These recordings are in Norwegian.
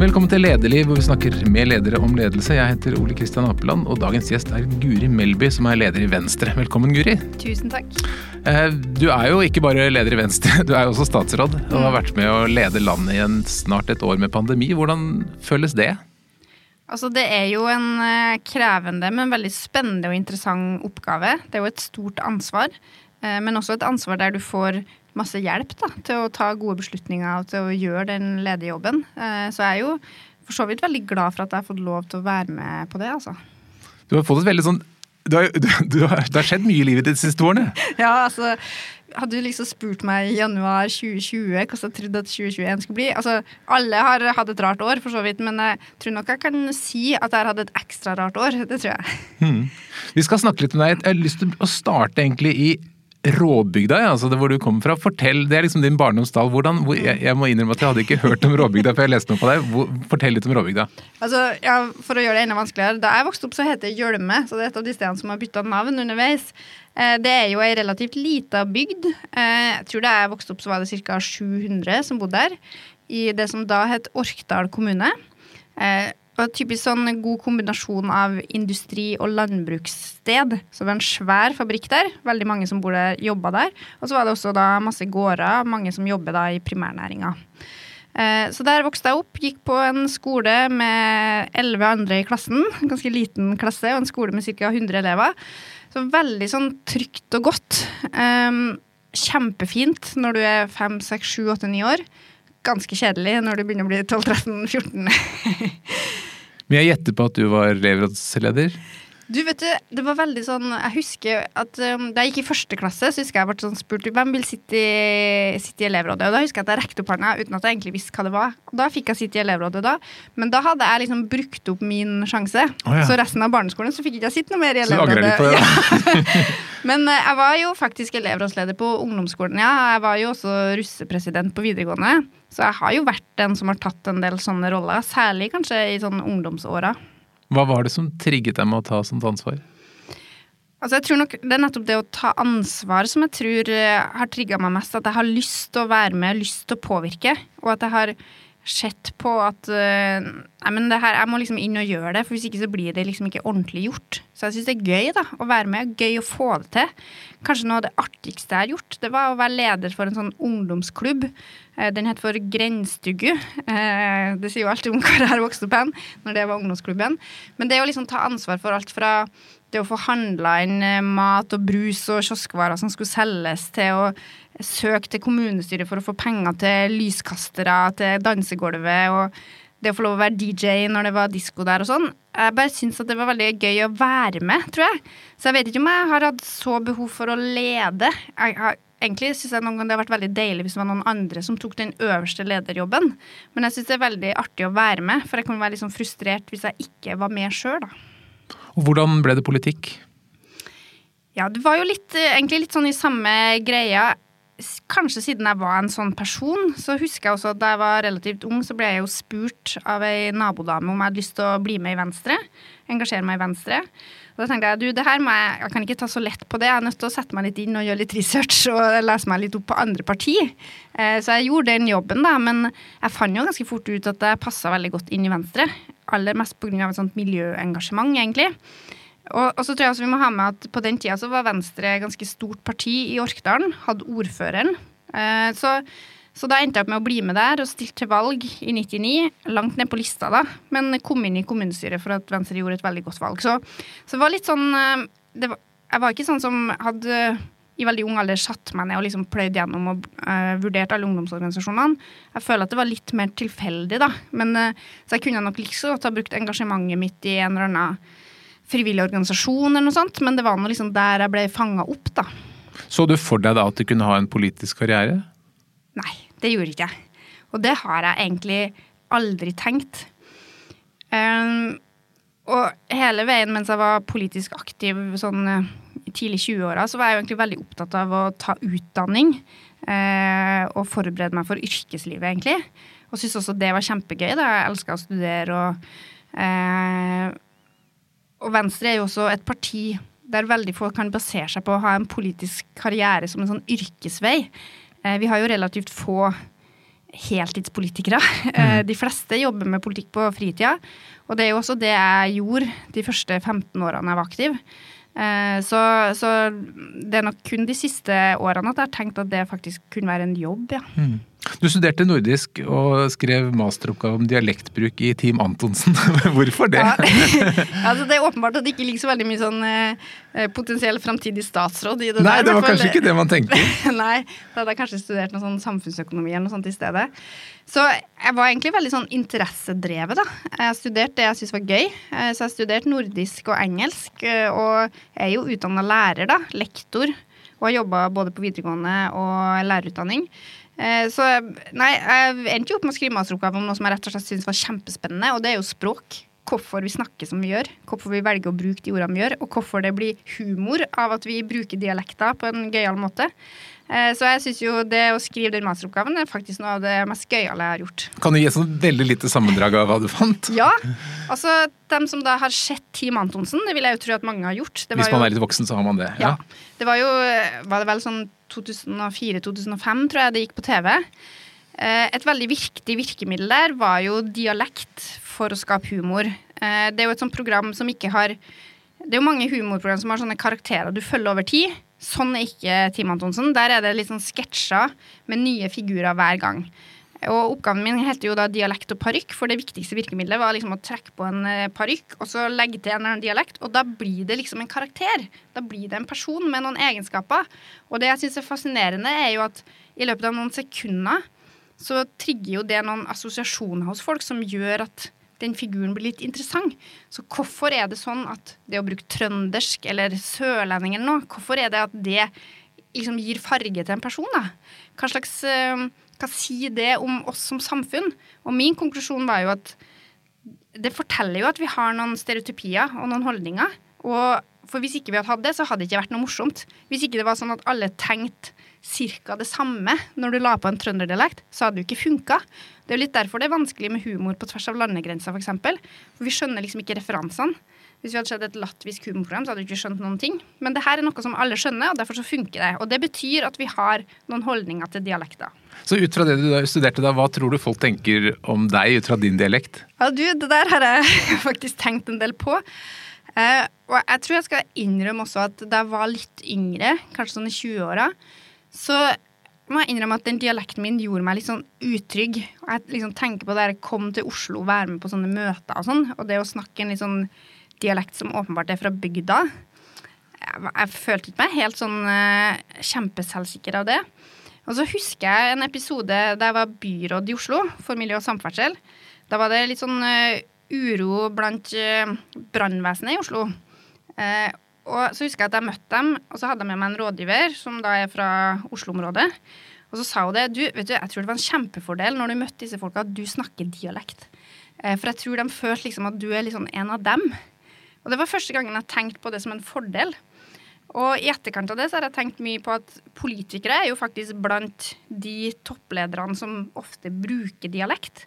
Velkommen til Lederliv, hvor vi snakker med ledere om ledelse. Jeg heter Ole Kristian Apeland, og dagens gjest er Guri Melby, som er leder i Venstre. Velkommen, Guri. Tusen takk. Eh, du er jo ikke bare leder i Venstre, du er jo også statsråd og har vært med å lede landet i en snart et år med pandemi. Hvordan føles det? Altså, det er jo en eh, krevende, men veldig spennende og interessant oppgave. Det er jo et stort ansvar, eh, men også et ansvar der du får masse hjelp da, til å ta gode beslutninger og til å gjøre den lederjobben. jobben. så jeg er jo for så vidt veldig glad for at jeg har fått lov til å være med på det, altså. Du har fått et veldig sånn du har, du, du har, Det har skjedd mye i livet ditt de siste årene? Ja, altså hadde du liksom spurt meg i januar 2020 hvordan jeg trodde at 2021 skulle bli altså, Alle har hatt et rart år, for så vidt, men jeg tror nok jeg kan si at jeg har hatt et ekstra rart år. Det tror jeg. Hmm. Vi skal snakke litt med deg. Jeg har lyst til å starte egentlig i Råbygda, ja, altså det hvor du kommer fra. Fortell, Det er liksom din barndomsdal. Hvordan, hvor, jeg, jeg, må innrømme at jeg hadde ikke hørt om Råbygda før jeg leste noe på deg. Hvor, fortell litt om Råbygda. Altså, ja, For å gjøre det enda vanskeligere. Da jeg vokste opp, så het det Gjølme. Så det er et av de stedene som har bytta navn underveis. Eh, det er jo ei relativt lita bygd. Eh, jeg tror da jeg vokste opp, så var det ca. 700 som bodde der. I det som da het Orkdal kommune. Eh, og typisk sånn god kombinasjon av industri og landbrukssted. Så det var en svær fabrikk der. Veldig mange som bor der, jobba der. Og så var det også da masse gårder, mange som jobber da i primærnæringa. Eh, så der vokste jeg opp. Gikk på en skole med elleve andre i klassen. En ganske liten klasse, og en skole med ca. 100 elever. Så veldig sånn trygt og godt. Um, kjempefint når du er 5, 6, 7, 8, 9 år. Ganske kjedelig når du begynner å bli 12, 13, 14. Men jeg gjetter på at du var elevrådsleder? Du vet du, det var veldig sånn Jeg husker at um, da jeg gikk i første klasse, så husker jeg jeg ble sånn spurt hvem vil sitte i, sitte i elevrådet. Og da husker jeg at jeg rekte opp hånda uten at jeg egentlig visste hva det var. Da fikk jeg sitte i elevrådet da. Men da hadde jeg liksom brukt opp min sjanse. Oh, ja. Så resten av barneskolen så fikk jeg ikke sitte noe mer i elevrådet. Så du angrer litt på det? da. Men uh, jeg var jo faktisk elevrådsleder på ungdomsskolen, ja. Jeg var jo også russepresident på videregående. Så jeg har jo vært den som har tatt en del sånne roller, særlig kanskje i sånne ungdomsåra. Hva var det som trigget deg med å ta sånt ansvar? Altså jeg tror nok Det er nettopp det å ta ansvar som jeg tror eh, har trigga meg mest. At jeg har lyst til å være med, lyst til å påvirke. Og at jeg har sett på at uh, nei, men det her, jeg må liksom inn og gjøre det, for hvis ikke så blir det liksom ikke ordentlig gjort. Så jeg syns det er gøy da, å være med, gøy å få det til. Kanskje noe av det artigste jeg har gjort, det var å være leder for en sånn ungdomsklubb. Uh, den het for Grenstugu. Uh, det sier jo alltid om hvor jeg har vokst opp hen, når det var ungdomsklubben. Men det å liksom ta ansvar for alt fra det å få handla inn mat og brus og kioskvarer som skulle selges, til å søke til kommunestyret for å få penger til lyskastere, til dansegulvet, og det å få lov å være DJ når det var disko der og sånn. Jeg bare syns at det var veldig gøy å være med, tror jeg. Så jeg vet ikke om jeg har hatt så behov for å lede. Jeg har, egentlig syns jeg noen ganger det har vært veldig deilig hvis det var noen andre som tok den øverste lederjobben. Men jeg syns det er veldig artig å være med, for jeg kan være litt sånn frustrert hvis jeg ikke var med sjøl, da. Og hvordan ble det politikk? Ja, det var jo litt, egentlig litt sånn i samme greia kanskje siden jeg var en sånn person, så husker jeg også at da jeg var relativt ung, så ble jeg jo spurt av ei nabodame om jeg hadde lyst til å bli med i Venstre. Engasjere meg i Venstre. Og da tenkte jeg du, det her må jeg, jeg kan ikke ta så lett på det, jeg er nødt til å sette meg litt inn og gjøre litt research og lese meg litt opp på andre parti. Eh, så jeg gjorde den jobben, da, men jeg fant jo ganske fort ut at jeg passa veldig godt inn i Venstre. Aller mest pga. et sånt miljøengasjement, egentlig. Og, og, så tror jeg også vi må ha med at På den tida så var Venstre ganske stort parti i Orkdalen. Hadde ordføreren. Eh, så, så, da endte jeg opp med å bli med der og stilte til valg i 99. Langt ned på lista, da. Men kom inn i kommunestyret for at Venstre gjorde et veldig godt valg. Så, så det var litt sånn eh, var, Jeg var ikke sånn som hadde i veldig ung alder satt meg ned og liksom pløyd gjennom og uh, vurdert alle ungdomsorganisasjonene. Jeg føler at det var litt mer tilfeldig, da. Men, uh, så jeg kunne nok like så godt ha brukt engasjementet mitt i en eller annen frivillig organisasjon eller noe sånt, men det var noe liksom der jeg ble fanga opp, da. Så du for deg da at du kunne ha en politisk karriere? Nei, det gjorde ikke jeg. Og det har jeg egentlig aldri tenkt. Um, og hele veien mens jeg var politisk aktiv sånn uh, tidlig 20-åra, så var jeg jo egentlig veldig opptatt av å ta utdanning. Uh, og forberede meg for yrkeslivet, egentlig. Og syntes også det var kjempegøy. da Jeg elska å studere og uh, og Venstre er jo også et parti der veldig få kan basere seg på å ha en politisk karriere som en sånn yrkesvei. Eh, vi har jo relativt få heltidspolitikere. Mm. De fleste jobber med politikk på fritida. Og det er jo også det jeg gjorde de første 15 årene jeg var aktiv. Så, så, det er nok kun de siste årene at jeg har tenkt at det faktisk kunne være en jobb, ja. Mm. Du studerte nordisk og skrev masteroppgave om dialektbruk i Team Antonsen. Hvorfor det? Ja. altså, det er åpenbart at det ikke ligger så veldig mye sånn eh, potensiell framtidig statsråd i det Nei, der. det var kanskje ikke det man tenkte. Nei, da hadde jeg kanskje studert noe sånn samfunnsøkonomi eller noe sånt i stedet. Så jeg var egentlig veldig sånn interessedrevet, da. Jeg studerte det jeg syntes var gøy. Eh, så jeg studerte nordisk og engelsk, eh, og jeg er jo utdanna lærer, da. Lektor. Og har jobba både på videregående og lærerutdanning. Eh, så nei, jeg endte jo opp med å skrive masteroppgave om noe som jeg rett og slett syntes var kjempespennende, og det er jo språk. Hvorfor vi snakker som vi gjør, hvorfor vi velger å bruke de ordene vi gjør, og hvorfor det blir humor av at vi bruker dialekter på en gøyal måte. Eh, så jeg syns jo det å skrive den masteroppgaven er faktisk noe av det mest gøyale jeg har gjort. Kan du gi et sånn veldig lite sammendrag av hva du fant? Ja. Altså, dem som da har sett Team Antonsen, det vil jeg jo tro at mange har gjort. Hvis man jo, er litt voksen, så har man det. Ja. ja. Det var jo Var det vel sånn 2004-2005, tror jeg det gikk på TV. Eh, et veldig viktig virkemiddel der var jo dialekt for å skape humor. Eh, det er jo et sånt program som ikke har Det er jo mange humorprogram som har sånne karakterer du følger over tid. Sånn er ikke Team Antonsen. Der er det litt sånn sketsjer med nye figurer hver gang. Og oppgaven min heter jo da dialekt og parykk, for det viktigste virkemidlet var liksom å trekke på en eh, parykk og så legge til en eller annen dialekt, og da blir det liksom en karakter. Da blir det en person med noen egenskaper. Og det jeg syns er fascinerende, er jo at i løpet av noen sekunder så trigger jo det noen assosiasjoner hos folk som gjør at den figuren blir litt interessant. Så hvorfor er det sånn at det å bruke trøndersk eller sørlending eller noe, hvorfor er det at det liksom gir farge til en person, da? Hva slags uh, hva sier det om oss som samfunn? Og min konklusjon var jo at det forteller jo at vi har noen stereotypier og noen holdninger. Og for hvis ikke vi hadde hatt det, så hadde det ikke vært noe morsomt. Hvis ikke det var sånn at alle tenkte ca. det samme når du la på en trønderdialekt, så hadde det jo ikke funka. Det er jo litt derfor det er vanskelig med humor på tvers av landegrenser, f.eks. For, for vi skjønner liksom ikke referansene. Hvis vi hadde sett et latvisk humorprogram, så hadde vi ikke skjønt noen ting. Men det her er noe som alle skjønner, og derfor så funker det. Og det betyr at vi har noen holdninger til dialekter. Så ut fra det du studerte da, hva tror du folk tenker om deg ut fra din dialekt? Ja, du, det der har jeg faktisk tenkt en del på. Uh, og jeg tror jeg skal innrømme også at da jeg var litt yngre, kanskje sånn i 20-åra, så må jeg innrømme at den dialekten min gjorde meg litt sånn utrygg. Og jeg liksom tenker på det jeg kom til Oslo, og være med på sånne møter og sånn, og det å snakke en litt sånn dialekt som åpenbart er fra bygda. Jeg, følte ikke meg helt sånn uh, kjempeselvsikker av det. Og så husker jeg en episode da jeg var byråd i Oslo for miljø og samferdsel. Da var det litt sånn uh, uro blant uh, brannvesenet i Oslo. Uh, og så husker jeg at jeg møtte dem, og så hadde jeg med meg en rådgiver som da er fra Oslo-området. Og så sa hun det. Du, vet du, jeg tror det var en kjempefordel når du møtte disse folka, at du snakker dialekt. For jeg tror de følte liksom at du er liksom en av dem. Og det var første gangen jeg tenkte på det som en fordel. Og i etterkant av det så har jeg tenkt mye på at politikere er jo faktisk blant de topplederne som ofte bruker dialekt.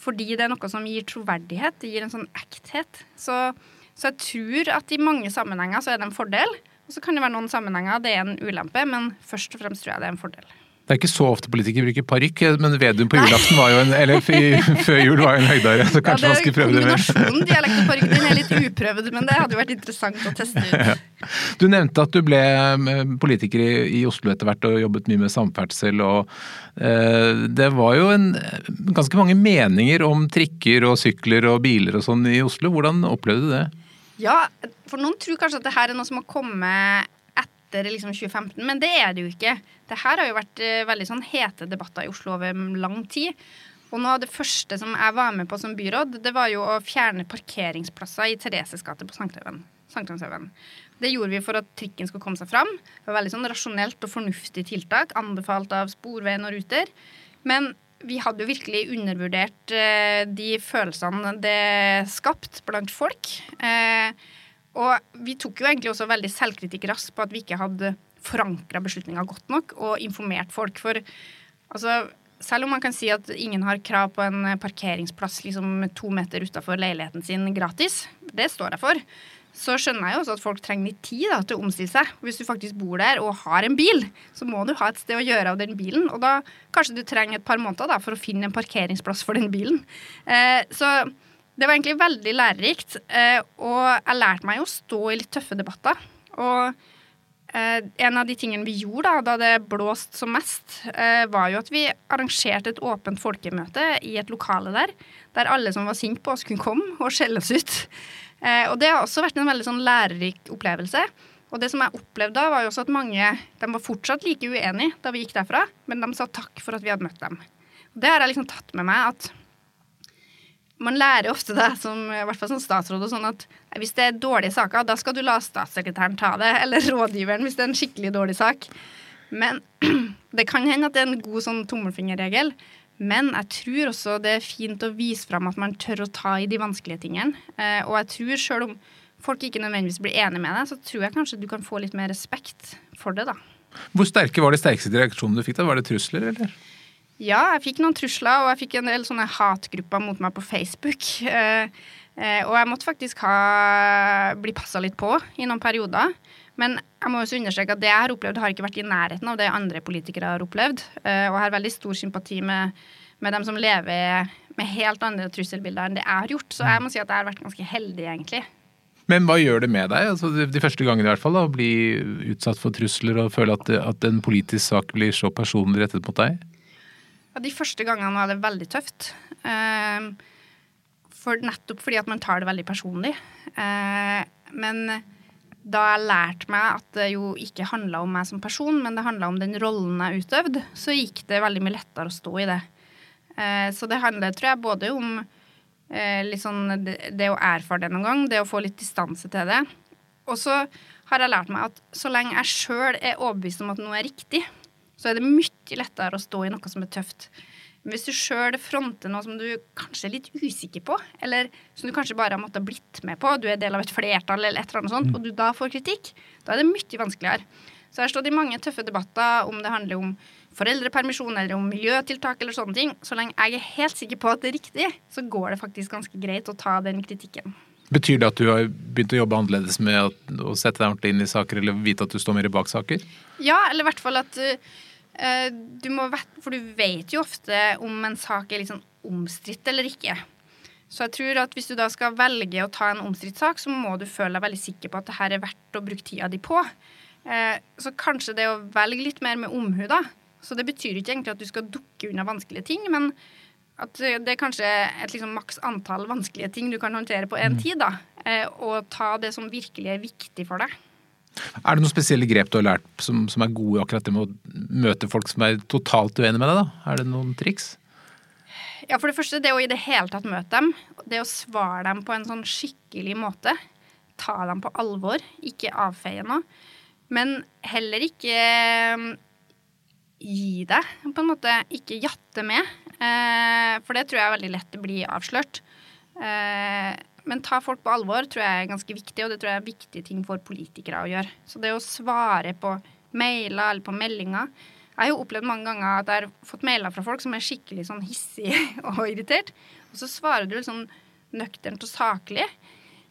Fordi det er noe som gir troverdighet, det gir en sånn ekthet. Så, så jeg tror at i mange sammenhenger så er det en fordel. Og så kan det være noen sammenhenger det er en ulempe, men først og fremst tror jeg det er en fordel. Det er ikke så ofte politikere bruker parykk, men Vedum på julaften var jo en Eller før jul var jo en høydare, så kanskje ja, man skulle prøve det mer. Kombinasjonen dialekt og parykk den er litt uprøvd, men det hadde jo vært interessant å teste ut. Ja. Du nevnte at du ble eh, politiker i, i Oslo etter hvert og jobbet mye med samferdsel. og eh, Det var jo en, ganske mange meninger om trikker og sykler og biler og sånn i Oslo. Hvordan opplevde du det? Ja, for noen tror kanskje at det her er noe som har kommet etter liksom 2015, men det er det jo ikke. Det her har jo vært uh, veldig sånn hete debatter i Oslo over lang tid. Og noe av det første som jeg var med på som byråd, det var jo å fjerne parkeringsplasser i Thereses gate på Sankthanshaugen. Det gjorde vi for at trikken skulle komme seg fram. Det var veldig sånn rasjonelt og fornuftig tiltak, anbefalt av Sporveien og Ruter. Men vi hadde jo virkelig undervurdert eh, de følelsene det skapt blant folk. Eh, og vi tok jo egentlig også veldig selvkritikk raskt på at vi ikke hadde forankra beslutninga godt nok og informert folk. For altså, selv om man kan si at ingen har krav på en parkeringsplass liksom to meter utafor leiligheten sin gratis, det står jeg for, så skjønner jeg jo også at folk trenger litt tid da, til å omstille seg. Hvis du faktisk bor der og har en bil, så må du ha et sted å gjøre av den bilen. Og da kanskje du trenger et par måneder da, for å finne en parkeringsplass for den bilen. Eh, så det var egentlig veldig lærerikt. Eh, og jeg lærte meg å stå i litt tøffe debatter. Og eh, en av de tingene vi gjorde da, da det blåste som mest, eh, var jo at vi arrangerte et åpent folkemøte i et lokale der, der alle som var sinte på oss, kunne komme og skjelle oss ut. Eh, og det har også vært en veldig sånn lærerik opplevelse. Og det som jeg opplevde da, var jo også at mange de var fortsatt like uenige da vi gikk derfra, men de sa takk for at vi hadde møtt dem. Og det har jeg liksom tatt med meg at man lærer ofte det, som, i hvert fall som statsråd, og sånn at hvis det er dårlige saker, da skal du la statssekretæren ta det, eller rådgiveren hvis det er en skikkelig dårlig sak. Men det kan hende at det er en god sånn tommelfingerregel. Men jeg tror også det er fint å vise fram at man tør å ta i de vanskelige tingene. Eh, og jeg tror selv om folk ikke nødvendigvis blir enig med deg, så tror jeg kanskje du kan få litt mer respekt for det, da. Hvor sterke var de sterkeste reaksjonene du fikk? da? Var det trusler, eller? Ja, jeg fikk noen trusler, og jeg fikk en del sånne hatgrupper mot meg på Facebook. Eh, eh, og jeg måtte faktisk ha, bli passa litt på i noen perioder. Men jeg må også understreke at det jeg har opplevd, har ikke vært i nærheten av det andre politikere har opplevd. Uh, og jeg har veldig stor sympati med, med, dem som lever med helt andre trusselbilder enn det jeg har gjort. Så jeg må si at jeg har vært ganske heldig, egentlig. Men hva gjør det med deg, altså, de første gangene i hvert fall, da, å bli utsatt for trusler og føle at, at en politisk sak blir så personlig rettet mot deg? Ja, De første gangene var det veldig tøft. Uh, for nettopp fordi at man tar det veldig personlig. Uh, men da jeg lærte meg at det jo ikke handla om meg som person, men det handla om den rollen jeg utøvde, så gikk det veldig mye lettere å stå i det. Eh, så det handler, tror jeg, både om eh, sånn det å erfare det noen gang, det å få litt distanse til det. Og så har jeg lært meg at så lenge jeg sjøl er overbevist om at noe er riktig, så er det mye lettere å stå i noe som er tøft. Hvis du sjøl fronter noe som du kanskje er litt usikker på, eller som du kanskje bare har måttet blitt med på, du er del av et flertall eller et eller annet sånt, mm. og du da får kritikk, da er det mye vanskeligere. Så jeg har stått i mange tøffe debatter om det handler om foreldrepermisjon eller om miljøtiltak eller sånne ting. Så lenge jeg er helt sikker på at det er riktig, så går det faktisk ganske greit å ta den kritikken. Betyr det at du har begynt å jobbe annerledes med å sette deg ordentlig inn i saker, eller vite at du står mer bak saker? Ja, eller i hvert fall at uh, du må, for du vet jo ofte om en sak er litt sånn omstridt eller ikke. Så jeg tror at hvis du da skal velge å ta en omstridt sak, så må du føle deg veldig sikker på at det her er verdt å bruke tida di på. Eh, så kanskje det å velge litt mer med omhu, da. Så det betyr ikke egentlig at du skal dukke unna vanskelige ting, men at det er kanskje et liksom maks antall vanskelige ting du kan håndtere på én mm. tid, da. Eh, og ta det som virkelig er viktig for deg. Er det noen spesielle grep du har lært som, som er gode akkurat det med å møte folk som er totalt uenige med deg? da? Er det noen triks? Ja, For det første, det å i det hele tatt møte dem. Det å svare dem på en sånn skikkelig måte. Ta dem på alvor, ikke avfeie noe. Men heller ikke gi deg, på en måte. Ikke jatte med. Eh, for det tror jeg er veldig lett å bli avslørt. Eh, men ta folk på alvor tror jeg er ganske viktig, og det tror jeg er viktige ting for politikere å gjøre. Så det å svare på mailer eller på meldinger Jeg har jo opplevd mange ganger at jeg har fått mailer fra folk som er skikkelig sånn hissige og irritert, og så svarer du sånn nøkternt og saklig.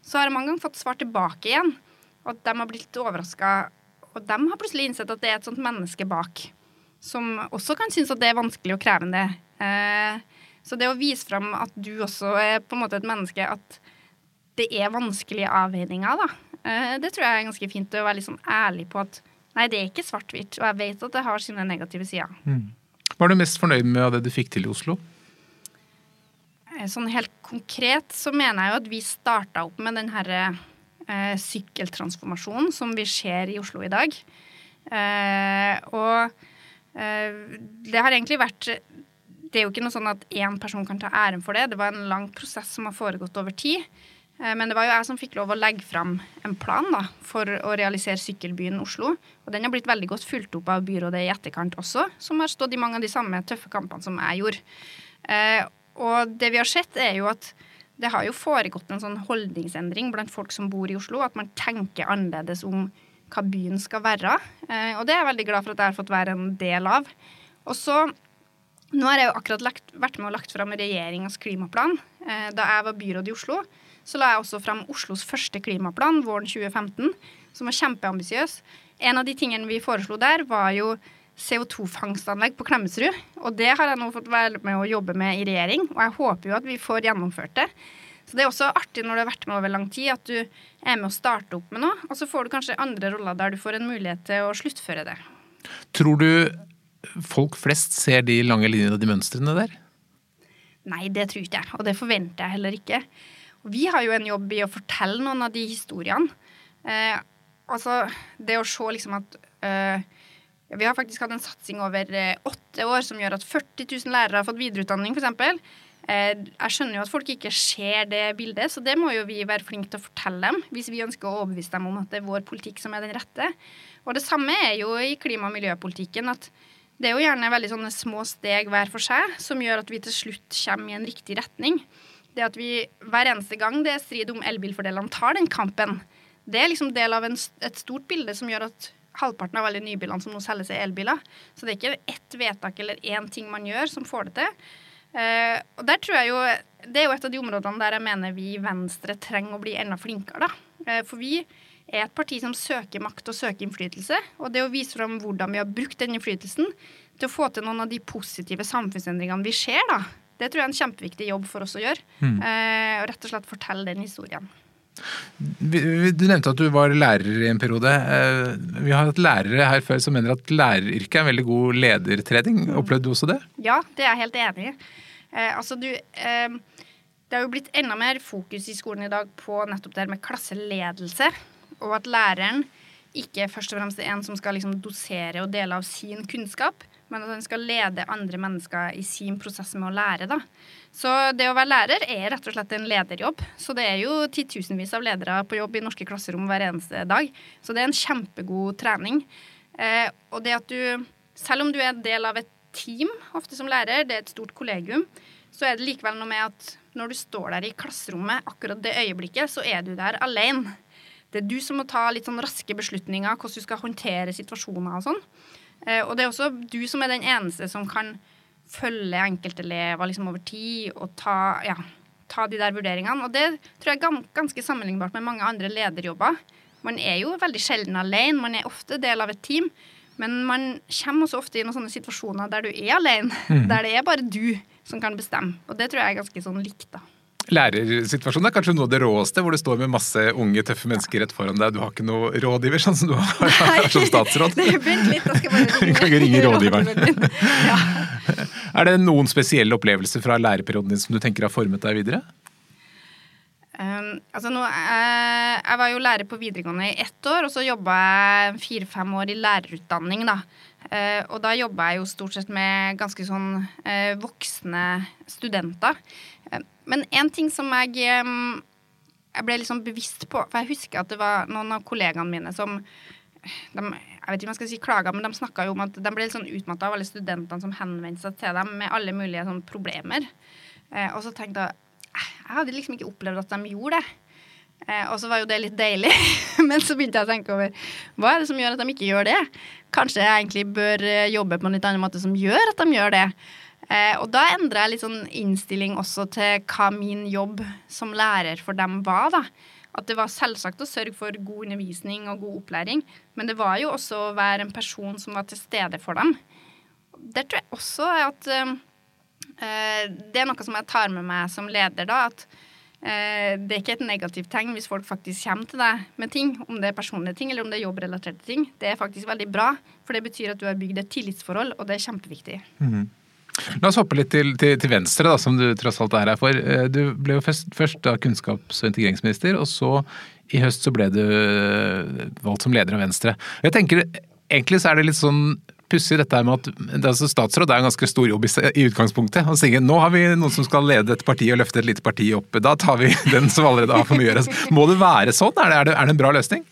Så har jeg mange ganger fått svar tilbake igjen, og at de har blitt litt overraska. Og de har plutselig innsett at det er et sånt menneske bak, som også kan synes at det er vanskelig og krevende. Eh, så det å vise fram at du også er på en måte et menneske, at det er vanskelige avveininger, da. Eh, det tror jeg er ganske fint å være litt sånn ærlig på at nei, det er ikke svart-hvitt, og jeg vet at det har sine negative sider. Mm. Hva er du mest fornøyd med av det du fikk til i Oslo? Eh, sånn helt konkret så mener jeg jo at vi starta opp med den herre eh, sykkeltransformasjonen som vi ser i Oslo i dag. Eh, og eh, det har egentlig vært Det er jo ikke noe sånn at én person kan ta æren for det. Det var en lang prosess som har foregått over tid. Eh, men det var jo jeg som fikk lov å legge fram en plan da, for å realisere sykkelbyen Oslo. Og den har blitt veldig godt fulgt opp av byrådet i etterkant også, som har stått i mange av de samme tøffe kampene som jeg gjorde. Eh, og det vi har sett, er jo at det har jo foregått en sånn holdningsendring blant folk som bor i Oslo, at man tenker annerledes om hva byen skal være. Eh, og det er jeg veldig glad for at jeg har fått være en del av. Og så Nå har jeg jo akkurat lagt, vært med og lagt fram regjeringas klimaplan. Da jeg var byråd i Oslo, så la jeg også frem Oslos første klimaplan våren 2015, som var kjempeambisiøs. En av de tingene vi foreslo der, var jo CO2-fangstanlegg på Klemetsrud. Og det har jeg nå fått være med å jobbe med i regjering, og jeg håper jo at vi får gjennomført det. Så det er også artig når du har vært med over lang tid, at du er med å starte opp med noe, og så får du kanskje andre roller der du får en mulighet til å sluttføre det. Tror du folk flest ser de lange linjene og de mønstrene der? Nei, det tror ikke jeg, og det forventer jeg heller ikke. Vi har jo en jobb i å fortelle noen av de historiene. Eh, altså, det å se liksom at eh, Vi har faktisk hatt en satsing over eh, åtte år som gjør at 40 000 lærere har fått videreutdanning, f.eks. Eh, jeg skjønner jo at folk ikke ser det bildet, så det må jo vi være flinke til å fortelle dem hvis vi ønsker å overbevise dem om at det er vår politikk som er den rette. Og det samme er jo i klima- og miljøpolitikken. at det er jo gjerne veldig sånne små steg hver for seg som gjør at vi til slutt kommer i en riktig retning. Det at vi hver eneste gang det er strid om elbilfordelene, tar den kampen, det er liksom del av en, et stort bilde som gjør at halvparten av alle nybilene som nå selges, er elbiler. Så det er ikke ett vedtak eller én ting man gjør som får det til. Uh, og der tror jeg jo Det er jo et av de områdene der jeg mener vi i Venstre trenger å bli enda flinkere. da. Uh, for vi er et parti som søker makt og søker innflytelse. Og det å vise fram hvordan vi har brukt den innflytelsen til å få til noen av de positive samfunnsendringene vi ser, da, det tror jeg er en kjempeviktig jobb for oss å gjøre. Mm. Og rett og slett fortelle den historien. Du nevnte at du var lærer i en periode. Eh, vi har hatt lærere her før som mener at læreryrket er en veldig god ledertrening. Mm. Opplevde du også det? Ja, det er jeg helt enig i. Eh, altså, du Det har jo blitt enda mer fokus i skolen i dag på nettopp det her med klasseledelse og at læreren ikke først og fremst er en som skal liksom dosere og dele av sin kunnskap, men at han skal lede andre mennesker i sin prosess med å lære. Da. Så det å være lærer er rett og slett en lederjobb. Så det er jo titusenvis av ledere på jobb i norske klasserom hver eneste dag. Så det er en kjempegod trening. Eh, og det at du, selv om du er en del av et team, ofte som lærer, det er et stort kollegium, så er det likevel noe med at når du står der i klasserommet akkurat det øyeblikket, så er du der alene. Det er du som må ta litt sånn raske beslutninger, hvordan du skal håndtere situasjoner og sånn. Eh, og det er også du som er den eneste som kan følge enkeltelever liksom over tid og ta, ja, ta de der vurderingene. Og det tror jeg er ganske sammenlignbart med mange andre lederjobber. Man er jo veldig sjelden alene, man er ofte del av et team. Men man kommer også ofte i noen sånne situasjoner der du er alene. Mm. Der det er bare du som kan bestemme. Og det tror jeg er ganske sånn likt, da lærersituasjonen er kanskje noe av det råeste, hvor du står med masse unge, tøffe mennesker rett foran deg. Du har ikke noe rådgiver, sånn som du har som statsråd. Nei, vent litt, da skal jeg bare ringe, kan ringe rådgiveren. ja. Er det noen spesielle opplevelser fra lærerperioden din som du tenker har formet deg videre? Um, altså nå, uh, jeg var jo lærer på videregående i ett år, og så jobba jeg fire-fem år i lærerutdanning. da. Uh, og da jobba jeg jo stort sett med ganske sånn uh, voksne studenter. Men en ting som jeg, jeg ble liksom bevisst på For jeg husker at det var noen av kollegaene mine som de, jeg vet ikke om jeg skal si klager, men de snakka jo om at de ble litt sånn utmatta av alle studentene som henvendte seg til dem med alle mulige sånn problemer. Eh, og så tenkte jeg jeg hadde liksom ikke opplevd at de gjorde det. Eh, og så var jo det litt deilig, men så begynte jeg å tenke over hva er det som gjør at de ikke gjør det? Kanskje jeg egentlig bør eh, jobbe på en litt annen måte som gjør at de gjør det. Eh, og da endra jeg litt sånn innstilling også til hva min jobb som lærer for dem var. da. At det var selvsagt å sørge for god undervisning og god opplæring, men det var jo også å være en person som var til stede for dem. Der tror jeg også at eh, eh, det er noe som jeg tar med meg som leder, da. At det er ikke et negativt tegn hvis folk faktisk kommer til deg med ting, om det er personlige ting eller om det er jobbrelaterte ting. Det er faktisk veldig bra, for det betyr at du har bygd et tillitsforhold, og det er kjempeviktig. Mm -hmm. La oss hoppe litt til, til, til, Venstre, da, som du tross alt er her for. Eh, du ble jo først, først da kunnskaps- og integreringsminister, og så i høst så ble du eh, valgt som leder av Venstre. Jeg tenker, Egentlig så er det litt sånn pussig dette med at altså statsråd er en ganske stor jobb i utgangspunktet. Å sier nå har vi noen som skal lede et parti og løfte et lite parti opp. Da tar vi den som allerede har for mye å gjøre. Må det være sånn? Er det, er det, er det en bra løsning?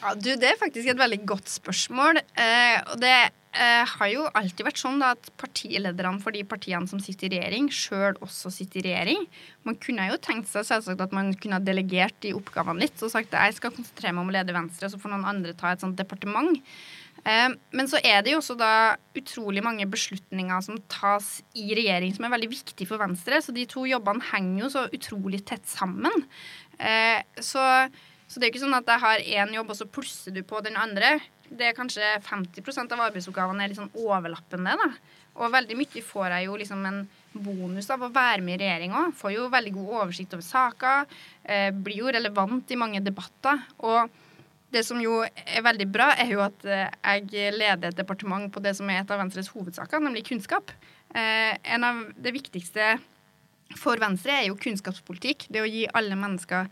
Ja, du, Det er faktisk et veldig godt spørsmål. Eh, og det eh, har jo alltid vært sånn da, at partilederne for de partiene som sitter i regjering, sjøl også sitter i regjering. Man kunne jo tenkt seg selvsagt at man kunne ha delegert de oppgavene litt og sagt at jeg skal konsentrere meg om å lede Venstre, så får noen andre ta et sånt departement. Eh, men så er det jo også da utrolig mange beslutninger som tas i regjering som er veldig viktige for Venstre. Så de to jobbene henger jo så utrolig tett sammen. Eh, så, så det er jo ikke sånn at jeg har én jobb, og så plusser du på den andre. Det er kanskje 50% av arbeidsoppgavene er litt sånn overlappende. da. Og veldig mye får jeg jo liksom en bonus av å være med i regjering òg. Får jo veldig god oversikt over saker. Eh, blir jo relevant i mange debatter. Og det som jo er veldig bra, er jo at eh, jeg leder et departement på det som er et av Venstres hovedsaker, nemlig kunnskap. Eh, en av det viktigste for Venstre er jo kunnskapspolitikk. Det å gi alle mennesker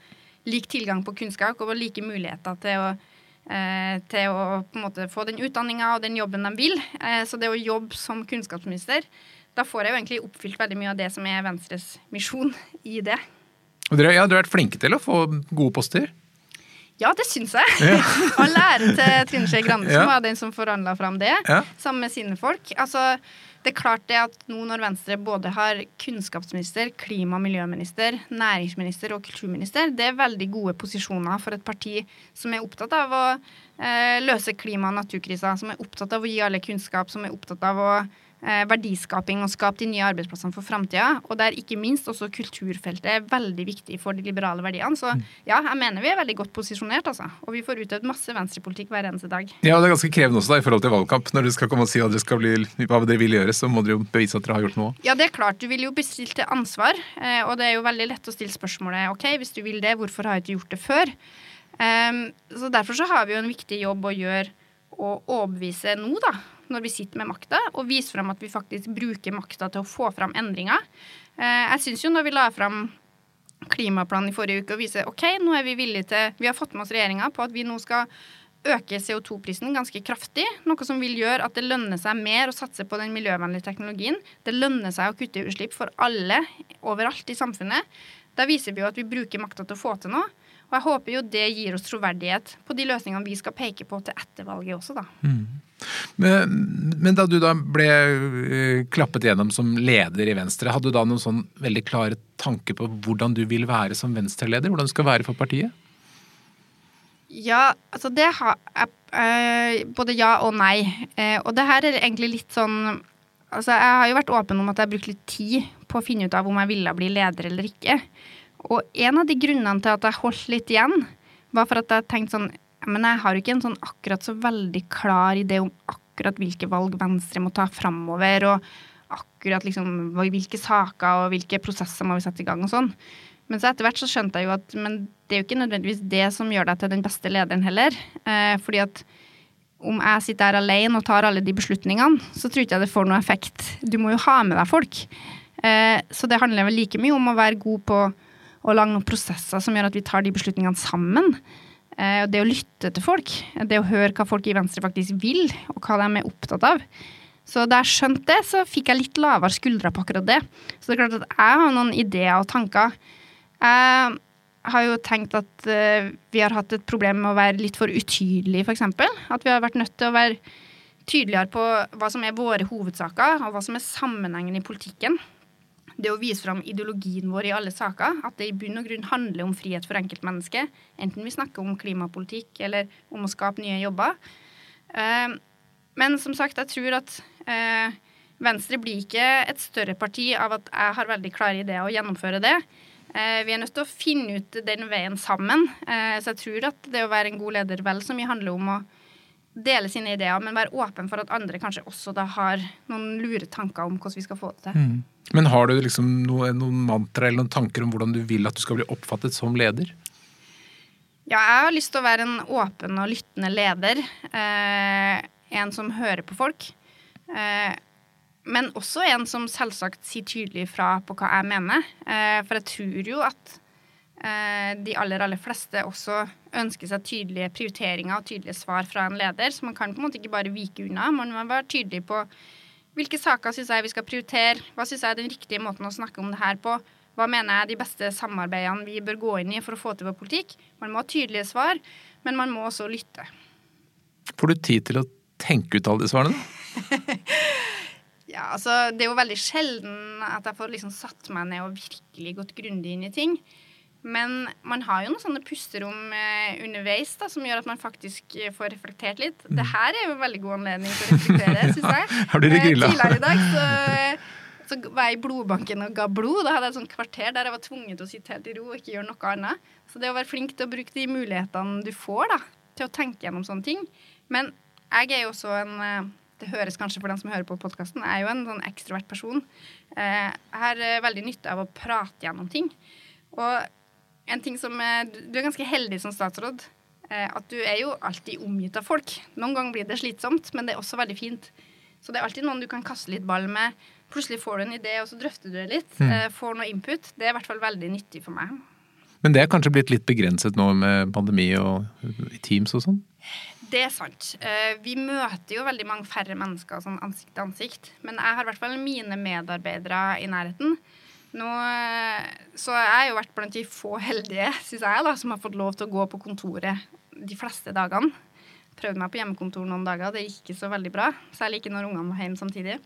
lik tilgang på kunnskap og like muligheter til å, til å på en måte få den utdanninga og den jobben de vil. Så det å jobbe som kunnskapsminister, da får jeg jo egentlig oppfylt veldig mye av det som er Venstres misjon i det. Og dere, ja, dere har vært flinke til å få gode poster? Ja, det syns jeg. Ja. og læreren til Trine Skei Grande som ja. var den som forhandla fram det, ja. sammen med sine folk. Altså, det er klart det at nå når Venstre både har kunnskapsminister, klima- og miljøminister, næringsminister og kulturminister, det er veldig gode posisjoner for et parti som er opptatt av å eh, løse klima- og naturkrisa, som er opptatt av å gi alle kunnskap, som er opptatt av å verdiskaping og skape de nye arbeidsplassene for framtida. Og der ikke minst også kulturfeltet er veldig viktig for de liberale verdiene. Så mm. ja, jeg mener vi er veldig godt posisjonert, altså. Og vi får utøvd masse venstrepolitikk hver eneste dag. Ja, og det er ganske krevende også da, i forhold til valgkamp. Når dere skal komme og si dere skal bli, hva dere vil gjøre, så må dere jo bevise at dere har gjort noe. Ja, det er klart. Du vil jo bli stilt til ansvar. Eh, og det er jo veldig lett å stille spørsmålet OK, hvis du vil det, hvorfor har jeg ikke gjort det før? Um, så derfor så har vi jo en viktig jobb å gjøre å overbevise nå, da når vi sitter med makta, og vise frem at vi faktisk bruker makta til å få fram endringer. Eh, jeg syns jo når vi la fram klimaplanen i forrige uke og viser ok, nå er vi villige til Vi har fått med oss regjeringa på at vi nå skal øke CO2-prisen ganske kraftig. Noe som vil gjøre at det lønner seg mer å satse på den miljøvennlige teknologien. Det lønner seg å kutte utslipp for alle overalt i samfunnet. Da viser vi jo at vi bruker makta til å få til noe. Og jeg håper jo det gir oss troverdighet på de løsningene vi skal peke på til etter valget også, da. Mm. Men, da du da ble uh, klappet gjennom som leder i Venstre, hadde du da noen sånn veldig klare tanker på hvordan du vil være som Venstre-leder? Hvordan du skal være for partiet? Ja, altså det har jeg uh, Både ja og nei. Uh, og det her er egentlig litt sånn Altså, jeg har jo vært åpen om at jeg har brukt litt tid på å finne ut av om jeg ville bli leder eller ikke. Og en av de grunnene til at jeg holdt litt igjen, var for at jeg tenkte sånn Men jeg har jo ikke en sånn akkurat så veldig klar idé om akkurat hvilke valg Venstre må ta framover, og akkurat liksom hvilke saker og hvilke prosesser må vi sette i gang og sånn. Men så etter hvert så skjønte jeg jo at men det er jo ikke nødvendigvis det som gjør deg til den beste lederen heller. Eh, fordi at om jeg sitter her alene og tar alle de beslutningene, så tror ikke jeg det får noe effekt. Du må jo ha med deg folk. Eh, så det handler vel like mye om å være god på å lage noen prosesser som gjør at vi tar de beslutningene sammen. Eh, det å lytte til folk, det å høre hva folk i Venstre faktisk vil, og hva de er opptatt av. Så da jeg skjønte det, så fikk jeg litt lavere skuldre på akkurat det. Så det er klart at jeg har noen ideer og tanker. Jeg har jo tenkt at uh, vi har hatt et problem med å være litt for utydelige, f.eks. At vi har vært nødt til å være tydeligere på hva som er våre hovedsaker, og hva som er sammenhengen i politikken det å vise fram ideologien vår i alle saker, at det i bunn og grunn handler om frihet for enkeltmennesket, enten vi snakker om klimapolitikk eller om å skape nye jobber. Uh, men som sagt, jeg tror at uh, Venstre blir ikke et større parti av at jeg har veldig klare ideer og gjennomføre det. Uh, vi er nødt til å finne ut den veien sammen. så jeg tror at det å være en god leder vel så mye handler om å dele sine ideer, men være åpen for at andre kanskje også da har noen lure tanker om hvordan vi skal få det til. Mm. Men har du liksom noe, noen mantra eller noen tanker om hvordan du vil at du skal bli oppfattet som leder? Ja, jeg har lyst til å være en åpen og lyttende leder. Eh, en som hører på folk. Eh, men også en som selvsagt sier tydelig fra på hva jeg mener. Eh, for jeg tror jo at eh, de aller, aller fleste også ønsker seg tydelige prioriteringer og tydelige svar fra en leder. Så man kan på en måte ikke bare vike unna. Man må være tydelig på hvilke saker syns jeg vi skal prioritere? Hva syns jeg er den riktige måten å snakke om det her på? Hva mener jeg er de beste samarbeidene vi bør gå inn i for å få til vår politikk? Man må ha tydelige svar, men man må også lytte. Får du tid til å tenke ut alle de svarene? ja, altså Det er jo veldig sjelden at jeg får liksom satt meg ned og virkelig gått grundig inn i ting. Men man har jo noen sånne pusterom eh, underveis da, som gjør at man faktisk eh, får reflektert litt. Det her er jo en veldig god anledning til å reflektere, syns jeg. Har du det grilla? Tidligere i dag så, så var jeg i blodbanken og ga blod. Da hadde jeg et sånt kvarter der jeg var tvunget til å sitte helt i ro og ikke gjøre noe annet. Så det å være flink til å bruke de mulighetene du får da, til å tenke gjennom sånne ting. Men jeg er jo også en eh, Det høres kanskje for den som hører på podkasten, jeg er jo en sånn ekstrovert person. Eh, Jeg har eh, veldig nytte av å prate gjennom ting. Og en ting som eh, Du er ganske heldig som statsråd. eh, At du er jo alltid omgitt av folk. Noen ganger blir det slitsomt, men det er også veldig fint. Så det er alltid noen du kan kaste litt ball med. Plutselig får du en idé, og så drøfter du det litt. Mm. Får noe input. Det er i hvert fall veldig nyttig for meg. Men det er kanskje blitt litt begrenset nå med pandemi og Teams og sånn? Det er sant. Vi møter jo veldig mange færre mennesker sånn ansikt til ansikt. Men jeg har i hvert fall mine medarbeidere i nærheten. Nå, eh, så jeg har jo vært blant de få heldige, syns jeg, da, som har fått lov til å gå på kontoret de fleste dagene. Prøvde meg på hjemmekontor noen dager, det gikk ikke så veldig bra. Særlig ikke når ungene var hjemme samtidig.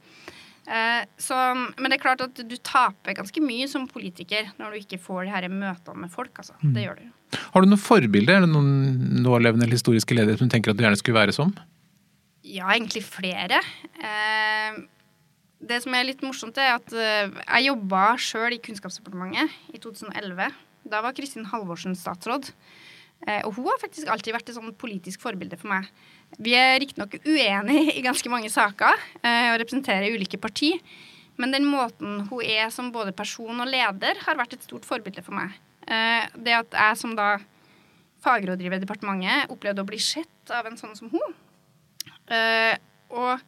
Eh, så, men det er klart at du taper ganske mye som politiker når du ikke får de her møtene med folk. Altså. Det gjør du. Har du noen forbilder? eller noen nålevende eller historiske ledere som du tenker at du gjerne skulle være som? Ja, egentlig flere. Eh, det som er litt morsomt, er at eh, jeg jobba sjøl i Kunnskapsdepartementet i 2011. Da var Kristin Halvorsen statsråd. Eh, og hun har faktisk alltid vært et sånn politisk forbilde for meg. Vi er riktignok uenige i ganske mange saker eh, og representerer ulike parti. Men den måten hun er som både person og leder, har vært et stort forbilde for meg. Det at jeg som da fagrådgiver i departementet opplevde å bli sett av en sånn som hun. Og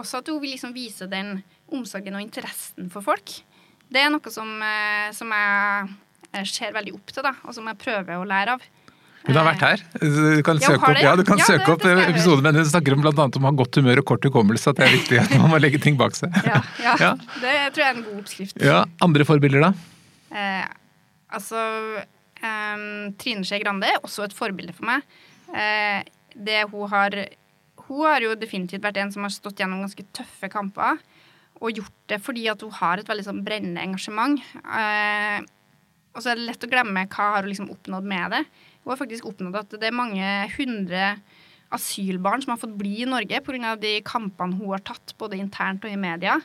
også at hun vil liksom vise den omsorgen og interessen for folk. Det er noe som, eh, som jeg eh, ser veldig opp til, da, og som jeg prøver å lære av. Hun har vært her. Du kan Ja, søke opp, ja, kan Ja, søke opp episoden, men hun snakker om annet om å ha godt humør og kort hukommelse. At det er viktig at man må legge ting bak seg. Ja, ja, Ja. Det tror jeg er en god oppskrift. Ja, Andre forbilder, da? Eh, altså eh, Trine Skei Grande er også et forbilde for meg. Eh, det hun har Hun har jo definitivt vært en som har stått gjennom ganske tøffe kamper. Og gjort det fordi at hun har et veldig sånn brennende engasjement. Eh, og så er det lett å glemme hva har hun liksom oppnådd med det. Hun har faktisk oppnådd at det er mange hundre asylbarn som har fått bli i Norge pga. de kampene hun har tatt, både internt og i media.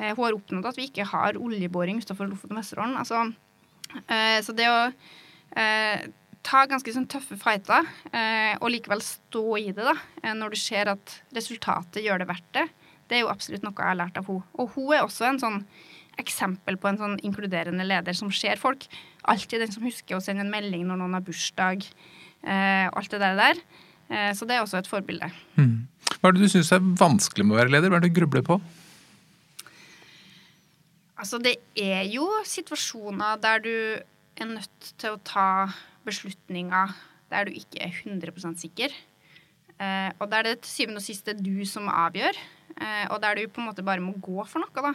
Eh, hun har oppnådd at vi ikke har oljeboring utenfor Lofoten og Vesterålen. Altså, eh, så det å eh, ta ganske sånn tøffe fighter eh, og likevel stå i det, da, eh, når du ser at resultatet gjør det verdt det, det er jo absolutt noe jeg har lært av henne. Og hun er også en sånn eksempel på en sånn inkluderende leder som ser folk. Alltid den som husker å sende en melding når noen har bursdag. Eh, alt det der. der. Eh, så det er også et forbilde. Hmm. Hva er det du syns er vanskelig med å være leder? Hva er det du grubler på? Altså, det er jo situasjoner der du er nødt til å ta beslutninger der du ikke er 100 sikker. Eh, og er det til syvende og sist er du som avgjør, eh, og der du på en måte bare må gå for noe, da.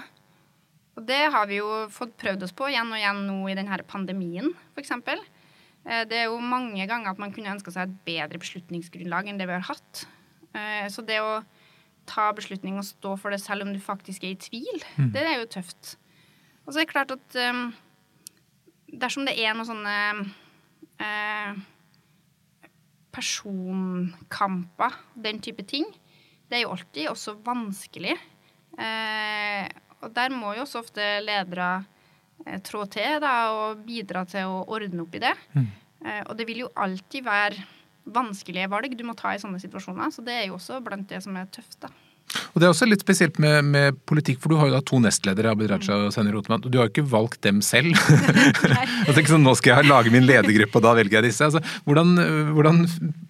Og det har vi jo fått prøvd oss på igjen og igjen nå i denne pandemien, f.eks. Eh, det er jo mange ganger at man kunne ønska seg et bedre beslutningsgrunnlag enn det vi har hatt. Eh, så det å ta beslutning og stå for det selv om du faktisk er i tvil, det er jo tøft. Og så er det klart at um, dersom det er noen sånne eh, personkamper, den type ting, det er jo alltid også vanskelig. Eh, og der må jo også ofte ledere eh, trå til da, og bidra til å ordne opp i det. Eh, og det vil jo alltid være vanskelige valg du må ta i sånne situasjoner, så det er jo også blant det som er tøft. da. Og Det er også litt spesielt med, med politikk, for du har jo da to nestledere, Abid Raja og Senny Rotemann, og du har jo ikke valgt dem selv. altså ikke sånn, Nå skal jeg lage min ledergruppe, og da velger jeg disse. Altså, hvordan, hvordan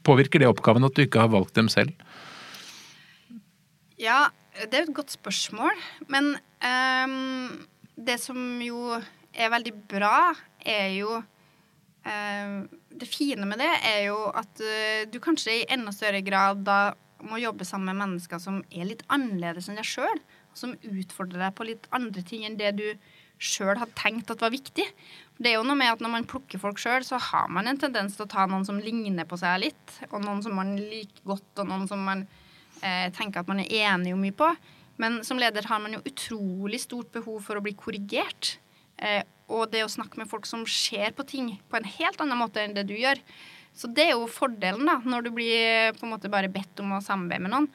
påvirker det oppgaven at du ikke har valgt dem selv? Ja, det er jo et godt spørsmål. Men um, det som jo er veldig bra, er jo um, Det fine med det er jo at uh, du kanskje i enda større grad da må jobbe sammen med mennesker som er litt annerledes enn deg sjøl. Som utfordrer deg på litt andre ting enn det du sjøl hadde tenkt at var viktig. Det er jo noe med at Når man plukker folk sjøl, så har man en tendens til å ta noen som ligner på seg litt, og noen som man liker godt, og noen som man eh, tenker at man er enig om mye på. Men som leder har man jo utrolig stort behov for å bli korrigert. Eh, og det å snakke med folk som ser på ting på en helt annen måte enn det du gjør. Så det er jo fordelen, da, når du blir på en måte bare bedt om å samarbeide med noen.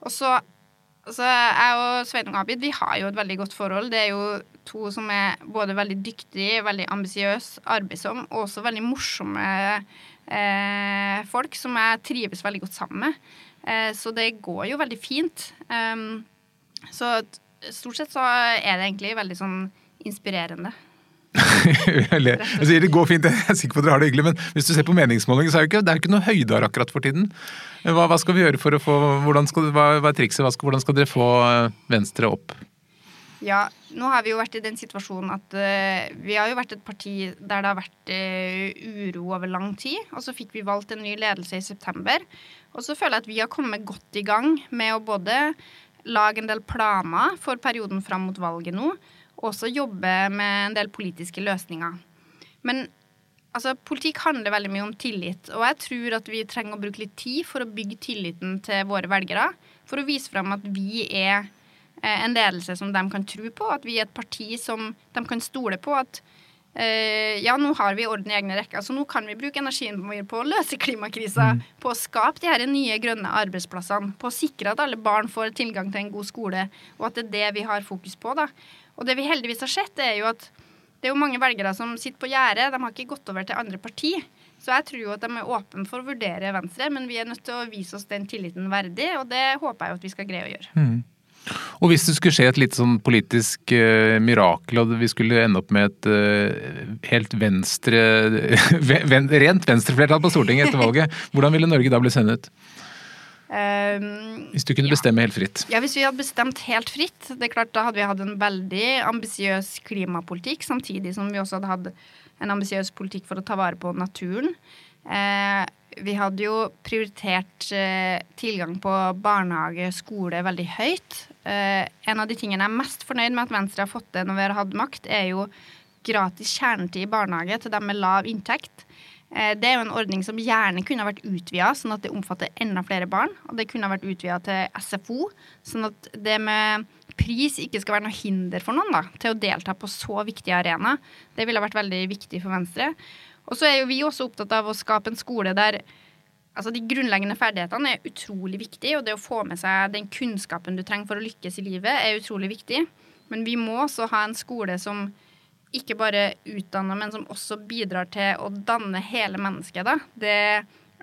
Og så altså, Jeg og Sveinung Abid vi har jo et veldig godt forhold. Det er jo to som er både veldig dyktige, veldig ambisiøse, arbeidsomme og også veldig morsomme eh, folk som jeg trives veldig godt sammen med. Eh, så det går jo veldig fint. Um, så stort sett så er det egentlig veldig sånn inspirerende. jeg sier det går fint, jeg er sikker på at dere har det hyggelig, men hvis du ser på meningsmålingene, så er det ikke, det er ikke noe høyder akkurat for tiden. Hva, hva, skal vi gjøre for å få hvordan skal, hva, hva er trikset? Skal, hvordan skal dere få eh, Venstre opp? Ja, nå har vi jo vært i den situasjonen at uh, vi har jo vært et parti der det har vært uh, uro over lang tid. Og så fikk vi valgt en ny ledelse i september. Og så føler jeg at vi har kommet godt i gang med å både lage en del planer for perioden fram mot valget nå, og også jobbe med en del politiske løsninger. Men altså, politikk handler veldig mye om tillit, og jeg tror at vi trenger å bruke litt tid for å bygge tilliten til våre velgere. For å vise frem at vi er eh, en ledelse som de kan tro på, at vi er et parti som de kan stole på. at Uh, ja, nå har vi orden i egne rekker, så nå kan vi bruke energien vår på å løse klimakrisa. Mm. På å skape de her nye grønne arbeidsplassene. På å sikre at alle barn får tilgang til en god skole. Og at det er det vi har fokus på. da. Og det vi heldigvis har sett, er jo at det er jo mange velgere som sitter på gjerdet. De har ikke gått over til andre parti. Så jeg tror jo at de er åpne for å vurdere Venstre, men vi er nødt til å vise oss den tilliten verdig, og det håper jeg jo at vi skal greie å gjøre. Mm. Og hvis det skulle skje et litt sånn politisk uh, mirakel, og vi skulle ende opp med et uh, helt venstre ven, Rent venstreflertall på Stortinget etter valget, hvordan ville Norge da bli sendt ut? Um, hvis du kunne ja. bestemme helt fritt? Ja, Hvis vi hadde bestemt helt fritt, det er klart da hadde vi hatt en veldig ambisiøs klimapolitikk, samtidig som vi også hadde hatt en ambisiøs politikk for å ta vare på naturen. Eh, vi hadde jo prioritert eh, tilgang på barnehage, skole veldig høyt. Eh, en av de tingene jeg er mest fornøyd med at Venstre har fått til når vi har hatt makt, er jo gratis kjernetid i barnehage til dem med lav inntekt. Eh, det er jo en ordning som gjerne kunne vært utvida, sånn at det omfatter enda flere barn. Og det kunne vært utvida til SFO, sånn at det med pris ikke skal være noe hinder for noen da, til å delta på så viktige arenaer. Det ville vært veldig viktig for Venstre. Og så er jo vi også opptatt av å skape en skole der altså de grunnleggende ferdighetene er utrolig viktig, og det å få med seg den kunnskapen du trenger for å lykkes i livet, er utrolig viktig. Men vi må også ha en skole som ikke bare utdanner, men som også bidrar til å danne hele mennesket. Da. Det,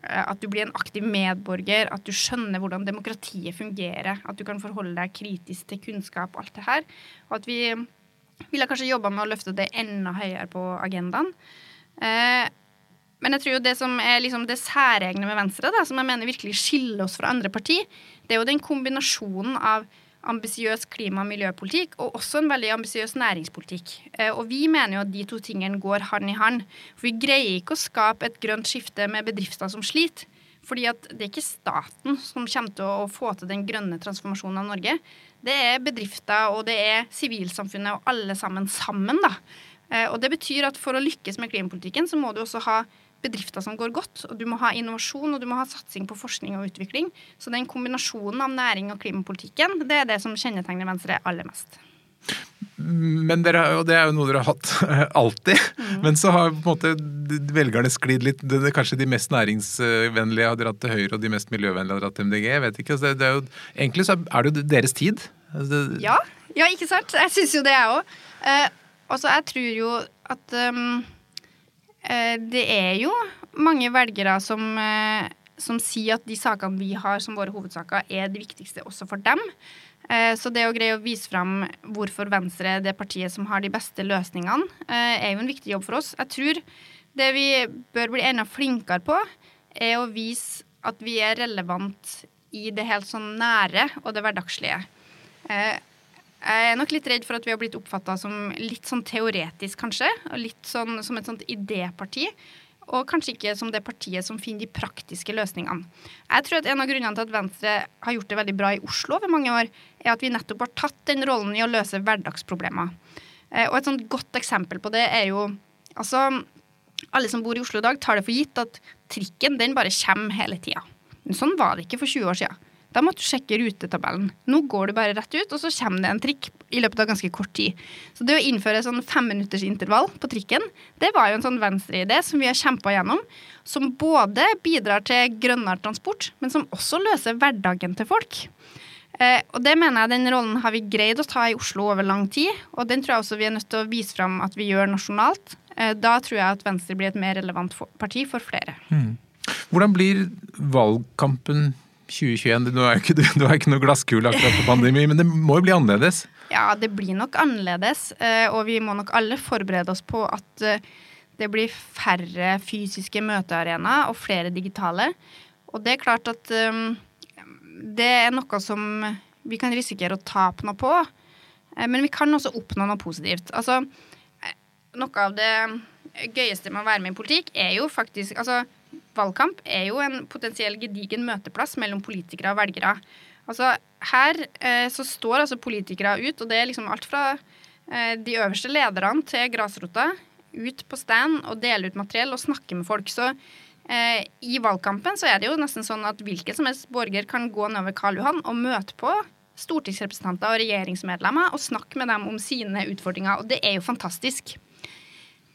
eh, at du blir en aktiv medborger, at du skjønner hvordan demokratiet fungerer, at du kan forholde deg kritisk til kunnskap og alt det her. Og at vi ville kanskje jobba med å løfte det enda høyere på agendaen. Eh, men jeg tror jo det som er liksom det særegne med Venstre, da, som jeg mener virkelig skiller oss fra andre parti, det er jo den kombinasjonen av ambisiøs klima- og miljøpolitikk og også en veldig ambisiøs næringspolitikk. Eh, og vi mener jo at de to tingene går hand i hand. For vi greier ikke å skape et grønt skifte med bedrifter som sliter. Fordi det er ikke staten som kommer til å få til den grønne transformasjonen av Norge. Det er bedrifter, og det er sivilsamfunnet og alle sammen sammen, da. Eh, og det betyr at for å lykkes med klimapolitikken, så må du også ha bedrifter som går godt. Og du må ha innovasjon og du må ha satsing på forskning og utvikling. Så den kombinasjonen av næring og klimapolitikken, det er det som kjennetegner Venstre aller mest. Men dere, og det er jo noe dere har hatt alltid. Mm. Men så har på en måte velgerne sklidd litt. Det er kanskje de mest næringsvennlige har dratt til Høyre, og de mest miljøvennlige har dratt til MDG. Jeg vet ikke. Det, det er jo, egentlig så er det jo deres tid. Altså, ja, ja, ikke sant? Jeg syns jo det, jeg òg. Eh, og så jeg tror jo at um, det er jo mange velgere som, eh, som sier at de sakene vi har som våre hovedsaker, er de viktigste også for dem. Eh, så det å greie å vise fram hvorfor Venstre er det partiet som har de beste løsningene, er jo en viktig jobb for oss. Jeg tror det vi bør bli enda flinkere på, er å vise at vi er relevant i det helt sånn nære og det hverdagslige. Jeg er nok litt redd for at vi har blitt oppfatta som litt sånn teoretisk, kanskje. Og litt sånn som et sånt idéparti. Og kanskje ikke som det partiet som finner de praktiske løsningene. Jeg tror at En av grunnene til at Venstre har gjort det veldig bra i Oslo over mange år, er at vi nettopp har tatt den rollen i å løse hverdagsproblemer. Eh, og et sånt godt eksempel på det er jo altså Alle som bor i Oslo i dag, tar det for gitt at trikken den bare kommer hele tida. Sånn var det ikke for 20 år siden. Da måtte du sjekke rutetabellen. Nå går du bare rett ut, og så kommer det en trikk i løpet av ganske kort tid. Så det å innføre sånn femminuttersintervall på trikken, det var jo en sånn venstreidé som vi har kjempa gjennom. Som både bidrar til grønnere transport, men som også løser hverdagen til folk. Eh, og det mener jeg Den rollen har vi greid å ta i Oslo over lang tid, og den tror jeg også vi er nødt til å vise fram at vi gjør nasjonalt. Eh, da tror jeg at Venstre blir et mer relevant parti for flere. Mm. Hvordan blir valgkampen 2021? Du har ikke, du har ikke noe glasskule akkurat på pandemi, men det må jo bli annerledes? Ja, det blir nok annerledes, eh, og vi må nok alle forberede oss på at eh, det blir færre fysiske møtearenaer og flere digitale. Og det er klart at um, det er noe som vi kan risikere å tape noe på. Eh, men vi kan også oppnå noe positivt. Altså, eh, noe av det gøyeste med å være med i politikk er jo faktisk altså, Valgkamp er jo en potensiell gedigen møteplass mellom politikere og velgere. Altså, her eh, så står altså politikere ut, og det er liksom alt fra eh, de øverste lederne til grasrota ut på stand og dele ut materiell og snakke med folk. Så Eh, I valgkampen så er det jo nesten sånn at hvilken som helst borger kan gå nedover Karl Johan og møte på stortingsrepresentanter og regjeringsmedlemmer og snakke med dem om sine utfordringer. Og det er jo fantastisk.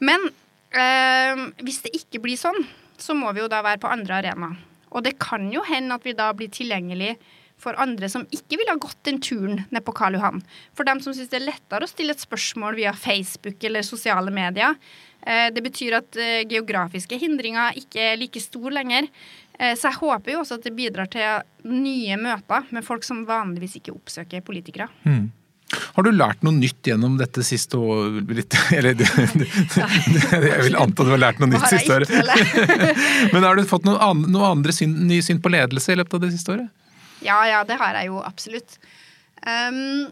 Men øh, hvis det ikke blir sånn, så må vi jo da være på andre arenaer. Og det kan jo hende at vi da blir tilgjengelig for andre som ikke ville ha gått den turen ned på Karl Johan. For dem som syns det er lettere å stille et spørsmål via Facebook eller sosiale medier, Eh, det betyr at eh, geografiske hindringer ikke er like store lenger. Eh, så jeg håper jo også at det bidrar til nye møter med folk som vanligvis ikke oppsøker politikere. Mm. Har du lært noe nytt gjennom dette siste året? Eller jeg vil anta du har lært noe nytt siste året. Men har du fått noe, an, noe andre syn, ny syn på ledelse i løpet av det siste året? Ja, ja, det har jeg jo absolutt. Um,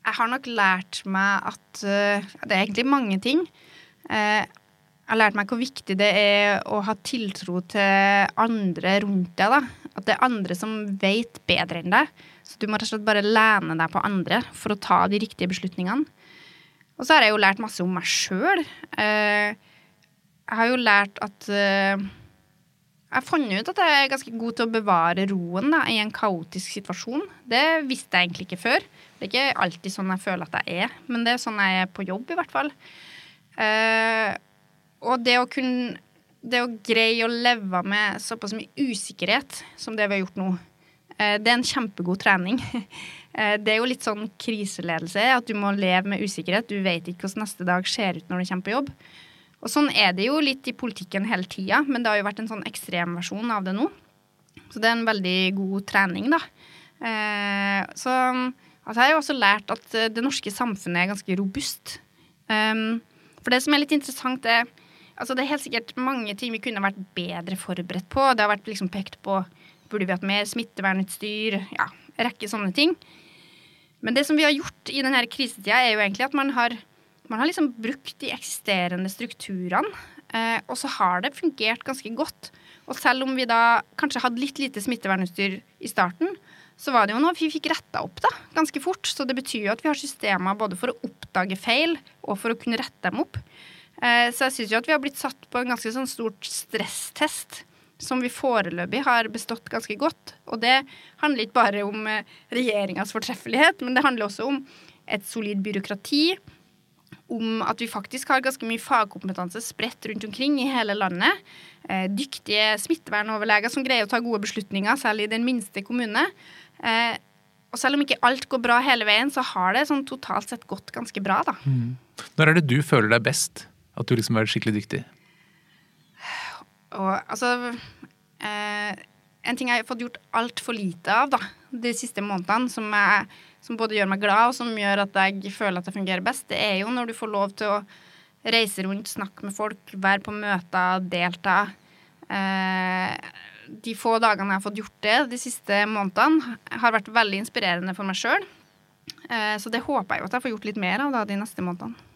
jeg har nok lært meg at uh, Det er egentlig mange ting. Uh, jeg har lært meg hvor viktig det er å ha tiltro til andre rundt deg. da. At det er andre som vet bedre enn deg. Du må rett og slett bare lene deg på andre for å ta de riktige beslutningene. Og så har jeg jo lært masse om meg sjøl. Eh, jeg har jo lært at eh, Jeg har funnet ut at jeg er ganske god til å bevare roen da, i en kaotisk situasjon. Det visste jeg egentlig ikke før. Det er ikke alltid sånn jeg føler at jeg er, men det er sånn jeg er på jobb, i hvert fall. Uh, og det å kunne Det å greie å leve med såpass mye usikkerhet som det vi har gjort nå, det er en kjempegod trening. uh, det er jo litt sånn kriseledelse, at du må leve med usikkerhet. Du vet ikke hvordan neste dag ser ut når du kommer på jobb. Og sånn er det jo litt i politikken hele tida, men det har jo vært en sånn ekstremversjon av det nå. Så det er en veldig god trening, da. så altså, jeg har jo også lært at det norske samfunnet er ganske robust. Um, for det som er litt interessant, er altså det er helt sikkert mange ting vi kunne vært bedre forberedt på. Det har vært liksom pekt på burde vi hatt mer smittevernutstyr, ja, rekke sånne ting. Men det som vi har gjort i denne krisetida, er jo egentlig at man har, man har liksom brukt de eksisterende strukturene. Eh, og så har det fungert ganske godt. Og selv om vi da kanskje hadde litt lite smittevernutstyr i starten, så var det jo noe vi fikk retta opp da, ganske fort. Så det betyr jo at vi har systemer både for å oppdage feil og for å kunne rette dem opp. Eh, så jeg syns jo at vi har blitt satt på en ganske sånn stort stresstest som vi foreløpig har bestått ganske godt. Og det handler ikke bare om eh, regjeringas fortreffelighet, men det handler også om et solid byråkrati. Om at vi faktisk har ganske mye fagkompetanse spredt rundt omkring i hele landet. Eh, dyktige smittevernoverleger som greier å ta gode beslutninger, selv i den minste kommune. Eh, og selv om ikke alt går bra hele veien, så har det sånn totalt sett gått ganske bra, da. Mm. Når er det du føler deg best? At du liksom er skikkelig dyktig? Og altså eh, En ting jeg har fått gjort altfor lite av da, de siste månedene, som, jeg, som, både gjør meg glad og som gjør at jeg føler at det fungerer best, det er jo når du får lov til å reise rundt, snakke med folk, være på møter, delta. Eh, de få dagene jeg har fått gjort det de siste månedene, har vært veldig inspirerende for meg sjøl. Eh, så det håper jeg jo at jeg får gjort litt mer av da, de neste månedene.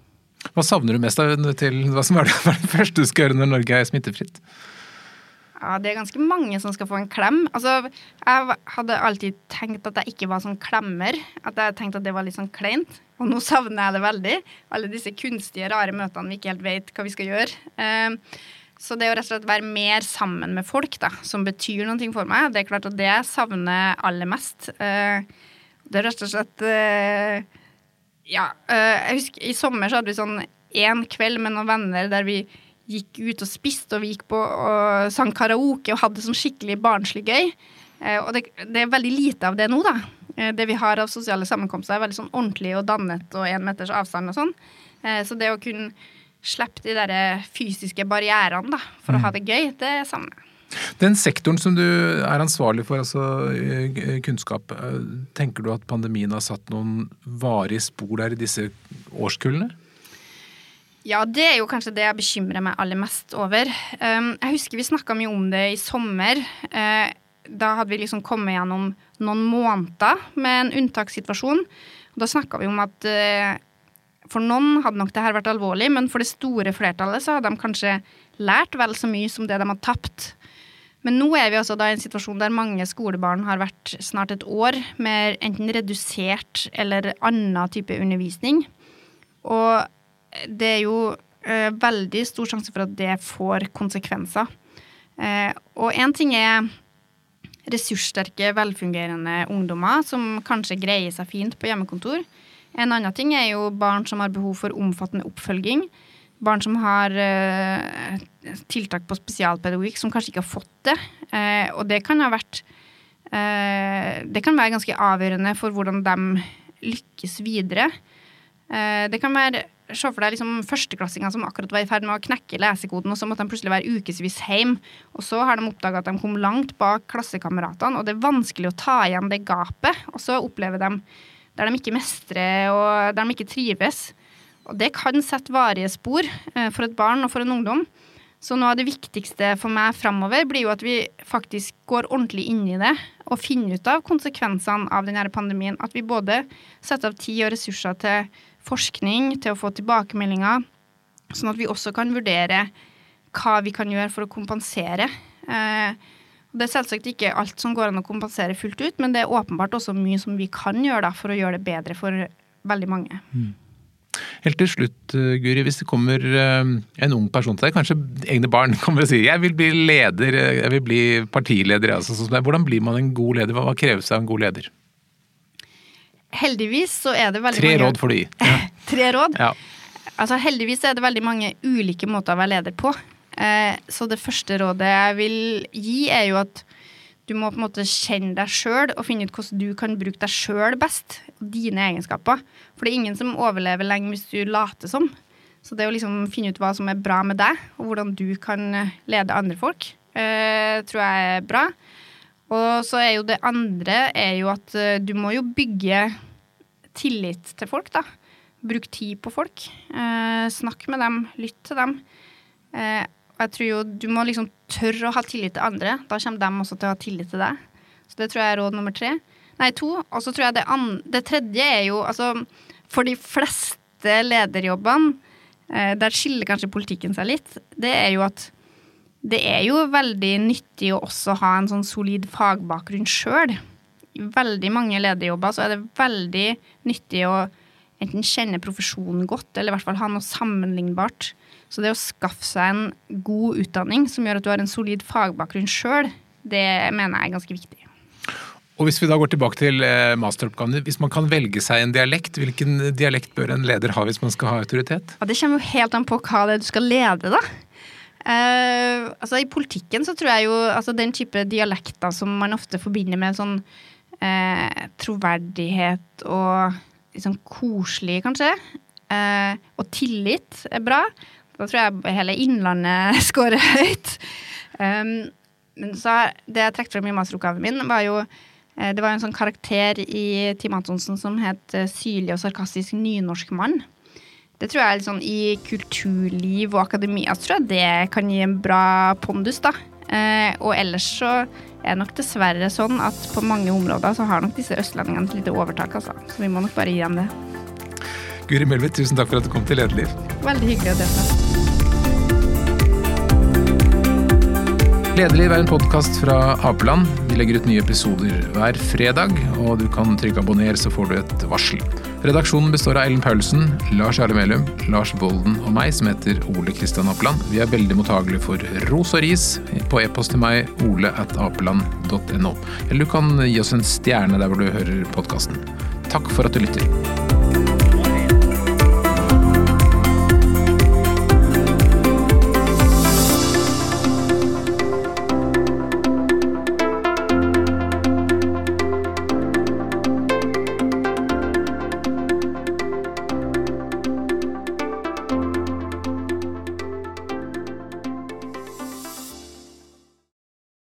Hva savner du mest til hva som er det første du skal gjøre når Norge er smittefritt? Ja, Det er ganske mange som skal få en klem. Altså, Jeg hadde alltid tenkt at jeg ikke var sånn klemmer. At jeg tenkte at det var litt sånn kleint. Og nå savner jeg det veldig. Alle disse kunstige, rare møtene vi ikke helt vet hva vi skal gjøre. Eh, Så det å rett og slett være mer sammen med folk, da, som betyr noe for meg, det er klart at det jeg savner aller mest. Eh, det er rett og slett eh, Ja, eh, jeg husker i sommer så hadde vi sånn én kveld med noen venner der vi gikk ut og spiste, og vi gikk på og sang karaoke og hadde sånn skikkelig barnslig gøy. Og det, det er veldig lite av det nå, da. Det vi har av sosiale sammenkomster, er veldig sånn ordentlig og dannet og én meters avstand og sånn. Så det å kunne slippe de der fysiske barrierene da, for mm. å ha det gøy, det savner jeg. Den sektoren som du er ansvarlig for, altså eh, kunnskap, eh, tenker du at pandemien har satt noen varige spor der i disse årskullene? Ja, det er jo kanskje det jeg bekymrer meg aller mest over. Um, jeg husker vi snakka mye om det i sommer. Uh, da hadde vi liksom kommet gjennom noen måneder med en unntakssituasjon. Da snakka vi om at for noen hadde nok det her vært alvorlig, men for det store flertallet så hadde de kanskje lært vel så mye som det de hadde tapt. Men nå er vi altså da i en situasjon der mange skolebarn har vært snart et år med enten redusert eller annen type undervisning. Og det er jo eh, veldig stor sjanse for at det får konsekvenser. Eh, og én ting er ressurssterke, velfungerende ungdommer som kanskje greier seg fint på hjemmekontor. En annen ting er jo barn som har behov for omfattende oppfølging. Barn som har eh, tiltak på spesialpedagogikk, som kanskje ikke har fått det. Eh, og det kan ha vært eh, Det kan være ganske avgjørende for hvordan de lykkes videre. det kan være Se for deg liksom førsteklassinger som akkurat var i ferd med å knekke lesekoden, og så måtte de plutselig være ukevis hjem. Og så har de oppdaga at de kom langt bak klassekameratene, og det er vanskelig å ta igjen det gapet. Og så opplever de der de ikke mestrer og der de ikke trives. Og det kan sette varige spor eh, for et barn og for en ungdom. Så noe av det viktigste for meg framover blir jo at vi faktisk går ordentlig inn i det og finner ut av konsekvensene av denne pandemien. At vi både setter av tid og ressurser til forskning, til å få tilbakemeldinger, sånn at vi også kan vurdere hva vi kan gjøre for å kompensere. Eh, det er selvsagt ikke alt som går an å kompensere fullt ut, men det er åpenbart også mye som vi kan gjøre da, for å gjøre det bedre for veldig mange. Mm. Helt til slutt, eh, Guri, hvis det kommer eh, en ung person til deg, kanskje egne barn, kommer og sier jeg vil bli leder, jeg vil bli partileder. Altså, sånn hvordan blir man en god leder? Hva kreves av en god leder? Heldigvis så er det veldig Tre mange råd du gi. Ja. Tre råd? Ja. Altså Heldigvis er det veldig mange ulike måter å være leder på. Eh, så det første rådet jeg vil gi, er jo at du må på en måte kjenne deg sjøl og finne ut hvordan du kan bruke deg sjøl best. Dine egenskaper. For det er ingen som overlever lenge hvis du later som. Så det å liksom finne ut hva som er bra med deg, og hvordan du kan lede andre folk, eh, tror jeg er bra. Og så er jo det andre er jo at eh, du må jo bygge tillit til folk, da. Bruk tid på folk. Eh, snakk med dem, lytt til dem. Eh, jeg tror jo du må liksom tørre å ha tillit til andre. Da kommer de også til å ha tillit til deg. Så det tror jeg er råd nummer tre. Nei, to. Og så tror jeg det, det tredje er jo altså For de fleste lederjobbene, eh, der skiller kanskje politikken seg litt, det er jo at det er jo veldig nyttig å også ha en sånn solid fagbakgrunn sjøl. I veldig mange lederjobber så er det veldig nyttig å enten kjenne profesjonen godt, eller i hvert fall ha noe sammenlignbart. Så det å skaffe seg en god utdanning som gjør at du har en solid fagbakgrunn sjøl, det mener jeg er ganske viktig. Og Hvis vi da går tilbake til eh, masteroppgavene, hvis man kan velge seg en dialekt, hvilken dialekt bør en leder ha hvis man skal ha autoritet? Ja, det kommer jo helt an på hva det er du skal lede, da. Uh, altså I politikken så tror jeg jo altså den type dialekter som man ofte forbinder med sånn uh, troverdighet og liksom koselig, kanskje, uh, og tillit er bra. Da tror jeg hele Innlandet scorer høyt. Um, men så det jeg trekte frem i masteroppgaven min, var jo eh, det var en sånn karakter i Tim Antonsen som het eh, syrlig og sarkastisk nynorsk mann. Det tror jeg er litt sånn i kulturliv og akademia så tror jeg det kan gi en bra pondus, da. Eh, og ellers så er det nok dessverre sånn at på mange områder så har nok disse østlendingene et lite overtak, altså. Så vi må nok bare gi dem det. Guri Melby, tusen takk for at du kom til Lederliv. Veldig hyggelig å delta. Lederliv er en podkast fra Apeland. Vi legger ut nye episoder hver fredag, og du kan trykke abonner, så får du et varsel. Redaksjonen består av Ellen Paulsen, Lars Jarle Melum, Lars Bolden og meg, som heter Ole Kristian Apeland. Vi er veldig mottagelige for ros og ris på e-post til meg, ole at apeland.no. Eller du kan gi oss en stjerne der hvor du hører podkasten. Takk for at du lytter.